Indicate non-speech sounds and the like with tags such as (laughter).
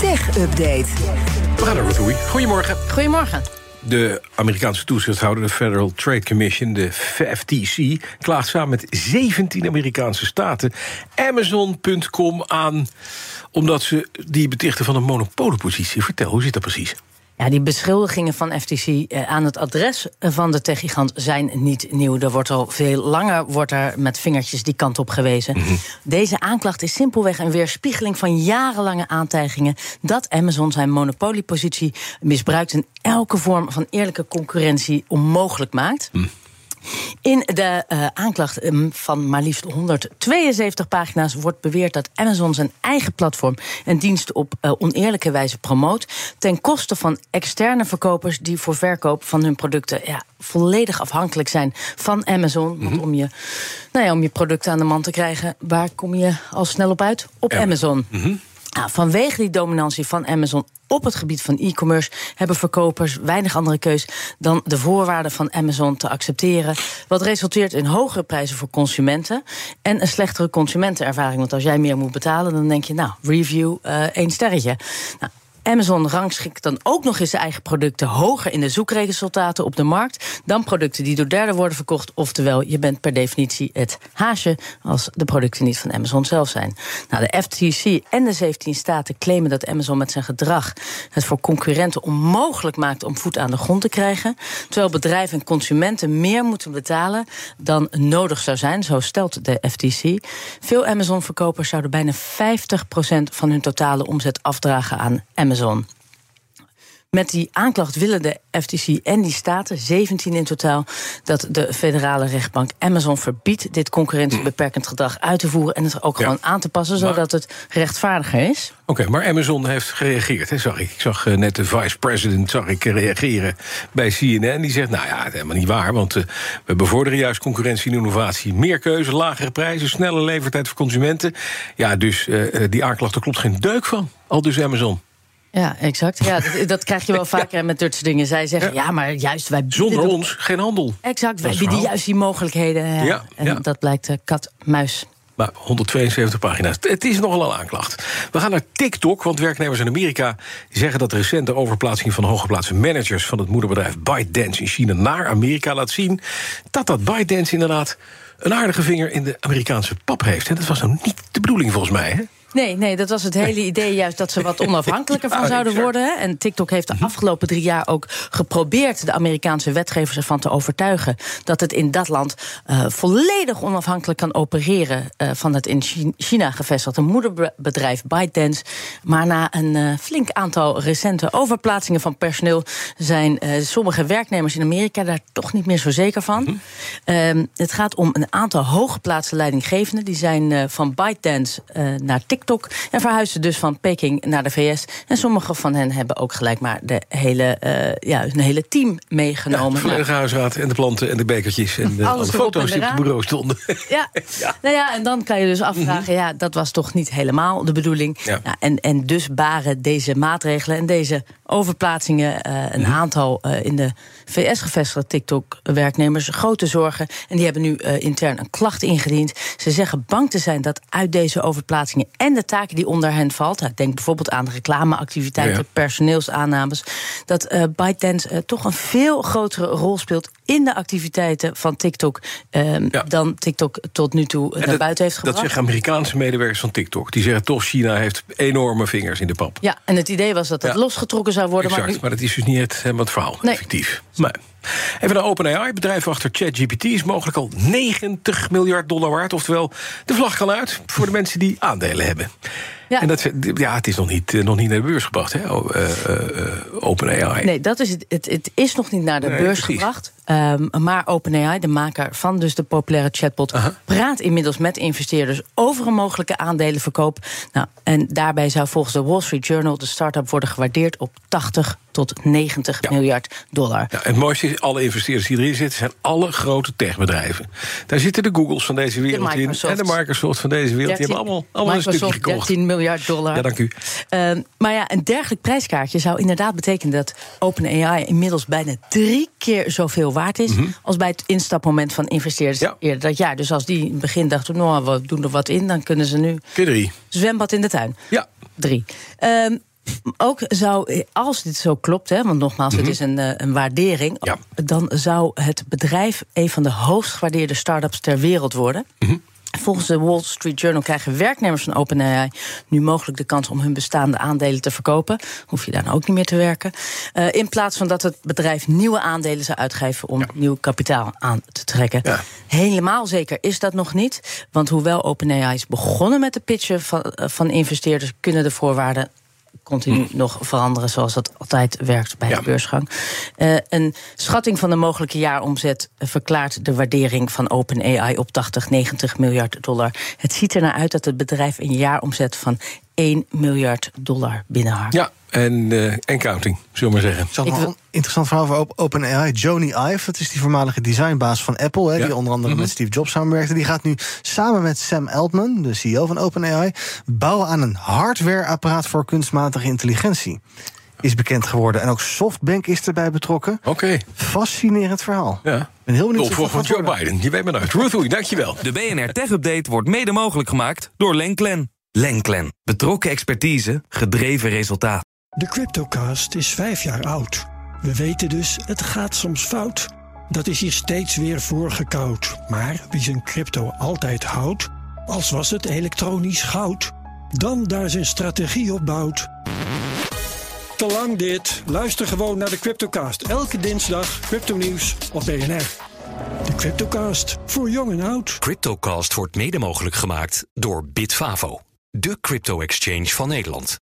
Tech Update. We gaan naar Ruth Goedemorgen. Goedemorgen. De Amerikaanse toezichthouder, de Federal Trade Commission, de FTC, klaagt samen met 17 Amerikaanse staten Amazon.com aan omdat ze die betichten van een monopoliepositie. Vertel, hoe zit dat precies? Ja, die beschuldigingen van FTC eh, aan het adres van de techgigant zijn niet nieuw. Er wordt al veel langer wordt er met vingertjes die kant op gewezen. Mhm. Deze aanklacht is simpelweg een weerspiegeling van jarenlange aantijgingen dat Amazon zijn monopoliepositie misbruikt en elke vorm van eerlijke concurrentie onmogelijk maakt. Mhm. In de uh, aanklacht um, van maar liefst 172 pagina's wordt beweerd dat Amazon zijn eigen platform en diensten op uh, oneerlijke wijze promoot. Ten koste van externe verkopers die voor verkoop van hun producten ja, volledig afhankelijk zijn van Amazon. Mm -hmm. Want om je, nou ja, om je producten aan de man te krijgen, waar kom je al snel op uit? Op. Amazon. Mm -hmm. Nou, vanwege die dominantie van Amazon op het gebied van e-commerce hebben verkopers weinig andere keus dan de voorwaarden van Amazon te accepteren. Wat resulteert in hogere prijzen voor consumenten en een slechtere consumentenervaring. Want als jij meer moet betalen, dan denk je, nou, review uh, één sterretje. Nou, Amazon rangschikt dan ook nog eens zijn eigen producten hoger in de zoekresultaten op de markt dan producten die door derden worden verkocht. Oftewel, je bent per definitie het haasje als de producten niet van Amazon zelf zijn. Nou, de FTC en de 17 staten claimen dat Amazon met zijn gedrag het voor concurrenten onmogelijk maakt om voet aan de grond te krijgen. Terwijl bedrijven en consumenten meer moeten betalen dan nodig zou zijn, zo stelt de FTC. Veel Amazon-verkopers zouden bijna 50% van hun totale omzet afdragen aan Amazon. Amazon. Met die aanklacht willen de FTC en die staten, 17 in totaal, dat de federale rechtbank Amazon verbiedt dit concurrentiebeperkend gedrag uit te voeren en het ook ja. gewoon aan te passen, zodat maar, het rechtvaardiger is. Oké, okay, maar Amazon heeft gereageerd, hè, zag ik. Ik zag uh, net de vice-president zag ik reageren bij CNN. Die zegt, nou ja, het is helemaal niet waar, want uh, we bevorderen juist concurrentie en innovatie. Meer keuze, lagere prijzen, snelle levertijd voor consumenten. Ja, dus uh, die aanklacht, er klopt geen deuk van. Al dus Amazon. Ja, exact. Ja, dat, dat, krijg je wel (laughs) vaker met dit soort dingen. Zij zeggen, ja, ja maar juist wij Zonder ons geen handel. Exact, wij bieden juist die mogelijkheden. Ja. ja en ja. dat blijkt uh, kat-muis. Maar 172 pagina's. Het is nogal een aanklacht. We gaan naar TikTok, want werknemers in Amerika zeggen dat de recente overplaatsing van hooggeplaatste managers van het moederbedrijf ByteDance in China naar Amerika laat zien dat dat ByteDance inderdaad een aardige vinger in de Amerikaanse pap heeft. En dat was nou niet de bedoeling volgens mij. Hè? Nee, nee, dat was het hele idee juist dat ze wat (laughs) onafhankelijker van zouden worden. En TikTok heeft de afgelopen drie jaar ook geprobeerd de Amerikaanse wetgevers ervan te overtuigen dat het in dat land uh, volledig onafhankelijk kan opereren uh, van het in China gevestigde moederbedrijf ByteDance. Maar na een uh, flink aantal recente overplaatsingen van personeel zijn sommige werknemers in Amerika daar toch niet meer zo zeker van. Mm -hmm. het gaat om een aantal hooggeplaatste leidinggevenden die zijn van ByteDance naar TikTok TikTok en verhuisden dus van Peking naar de VS. En sommige van hen hebben ook gelijk maar de hele, uh, ja, een hele team meegenomen. Ja, de volledige huisraad en de planten en de bekertjes en de, alle foto's die op het bureau stonden. (laughs) Ja. ja. Nou ja, en dan kan je dus afvragen, mm -hmm. ja, dat was toch niet helemaal de bedoeling. Ja. Ja, en, en dus baren deze maatregelen en deze overplaatsingen uh, een -hmm. aantal uh, in de VS gevestigde TikTok-werknemers grote zorgen. En die hebben nu uh, intern een klacht ingediend. Ze zeggen bang te zijn dat uit deze overplaatsingen en de taken die onder hen valt, denk bijvoorbeeld aan reclameactiviteiten, ja, personeelsaannames, dat ByteDance toch een veel grotere rol speelt in de activiteiten van TikTok um, ja. dan TikTok tot nu toe en naar dat, buiten heeft gebracht. Dat zeggen Amerikaanse medewerkers van TikTok. Die zeggen toch, China heeft enorme vingers in de pap. Ja, en het idee was dat dat losgetrokken zou worden. Exact, maar, nu... maar dat is dus niet het, het verhaal, nee. effectief. Maar, even naar OpenAI. Bedrijf achter ChatGPT is mogelijk al 90 miljard dollar waard. Oftewel, de vlag kan uit voor de mensen die aandelen hebben. Ja. En dat, ja, het is nog niet, nog niet naar de beurs gebracht, hè, uh, uh, OpenAI. Nee, dat is het, het, het is nog niet naar de nee, beurs precies. gebracht. Ehm, maar OpenAI, de maker van dus de populaire chatbot, praat inmiddels met investeerders over een mogelijke aandelenverkoop. Nou, en daarbij zou volgens de Wall Street Journal de start-up worden gewaardeerd op 80 tot 90 miljard dollar. Ja, het mooiste is, alle investeerders die erin zitten... zijn alle grote techbedrijven. Daar zitten de Googles van deze wereld in... en de Microsoft van deze wereld. die hebben allemaal, allemaal een stukje gekocht. 13 miljard dollar. Ja, dank u. Uh, maar ja, een dergelijk prijskaartje zou inderdaad betekenen... dat OpenAI inmiddels bijna drie keer zoveel waard is... Mhm. als bij het instapmoment van investeerders Ja. eerder dat jaar. Dus als die in het begin dachten, nou, we doen er wat in... dan kunnen ze nu Keer drie. zwembad in de tuin. Ja. Drie. Ehm, ook zou, als dit zo klopt, hè, want nogmaals, het is een, eh, een waardering, Ja. dan zou het bedrijf een van de hoogst gewaardeerde start-ups ter wereld worden. Volgens de Wall Street Journal krijgen werknemers van OpenAI nu mogelijk de kans om hun bestaande aandelen te verkopen. Hoef je daar nou ook niet meer te werken. Eh, in plaats van dat het bedrijf nieuwe aandelen zou uitgeven om nieuw kapitaal aan te trekken. Ja. Helemaal zeker is dat nog niet. Want hoewel OpenAI is begonnen met de pitchen van, eh, van investeerders, kunnen de voorwaarden continu nog veranderen zoals dat altijd werkt bij. Ja. de beursgang. Eh, een schatting van de mogelijke jaaromzet verklaart de waardering van OpenAI op 80, 90 miljard dollar. Het ziet er naar uit dat het bedrijf een jaaromzet van 1 miljard dollar binnenhaalt. Ja, en, eh, en counting, zullen we maar zeggen. Ik nog een interessant verhaal over Op- OpenAI. Joni Ive, dat is die voormalige designbaas van Apple... Ja. die onder andere met Steve Jobs samenwerkte. Die gaat nu samen met Sam Altman, de CEO van OpenAI... bouwen aan een hardwareapparaat voor kunstmatige intelligentie. Is bekend geworden. En ook SoftBank is erbij betrokken. Oké, Fascinerend verhaal. ja. Ik ben heel benieuwd van Joe worden. Biden. Je weet maar nooit. Ruth Oei, dankjewel. De BNR Tech Update wordt mede mogelijk gemaakt door Lenklen. Lenklen. Betrokken expertise, gedreven resultaat. De Cryptocast is vijf jaar oud. We weten dus, het gaat soms fout. Dat is hier steeds weer voorgekoud. Maar wie zijn crypto altijd houdt, als was het elektronisch goud, dan daar zijn strategie op bouwt. Te lang dit. Luister gewoon naar de Cryptocast. Elke dinsdag crypto nieuws op BNR. De Cryptocast, voor jong en oud. Cryptocast wordt mede mogelijk gemaakt door Bitfavo, de crypto-exchange van Nederland.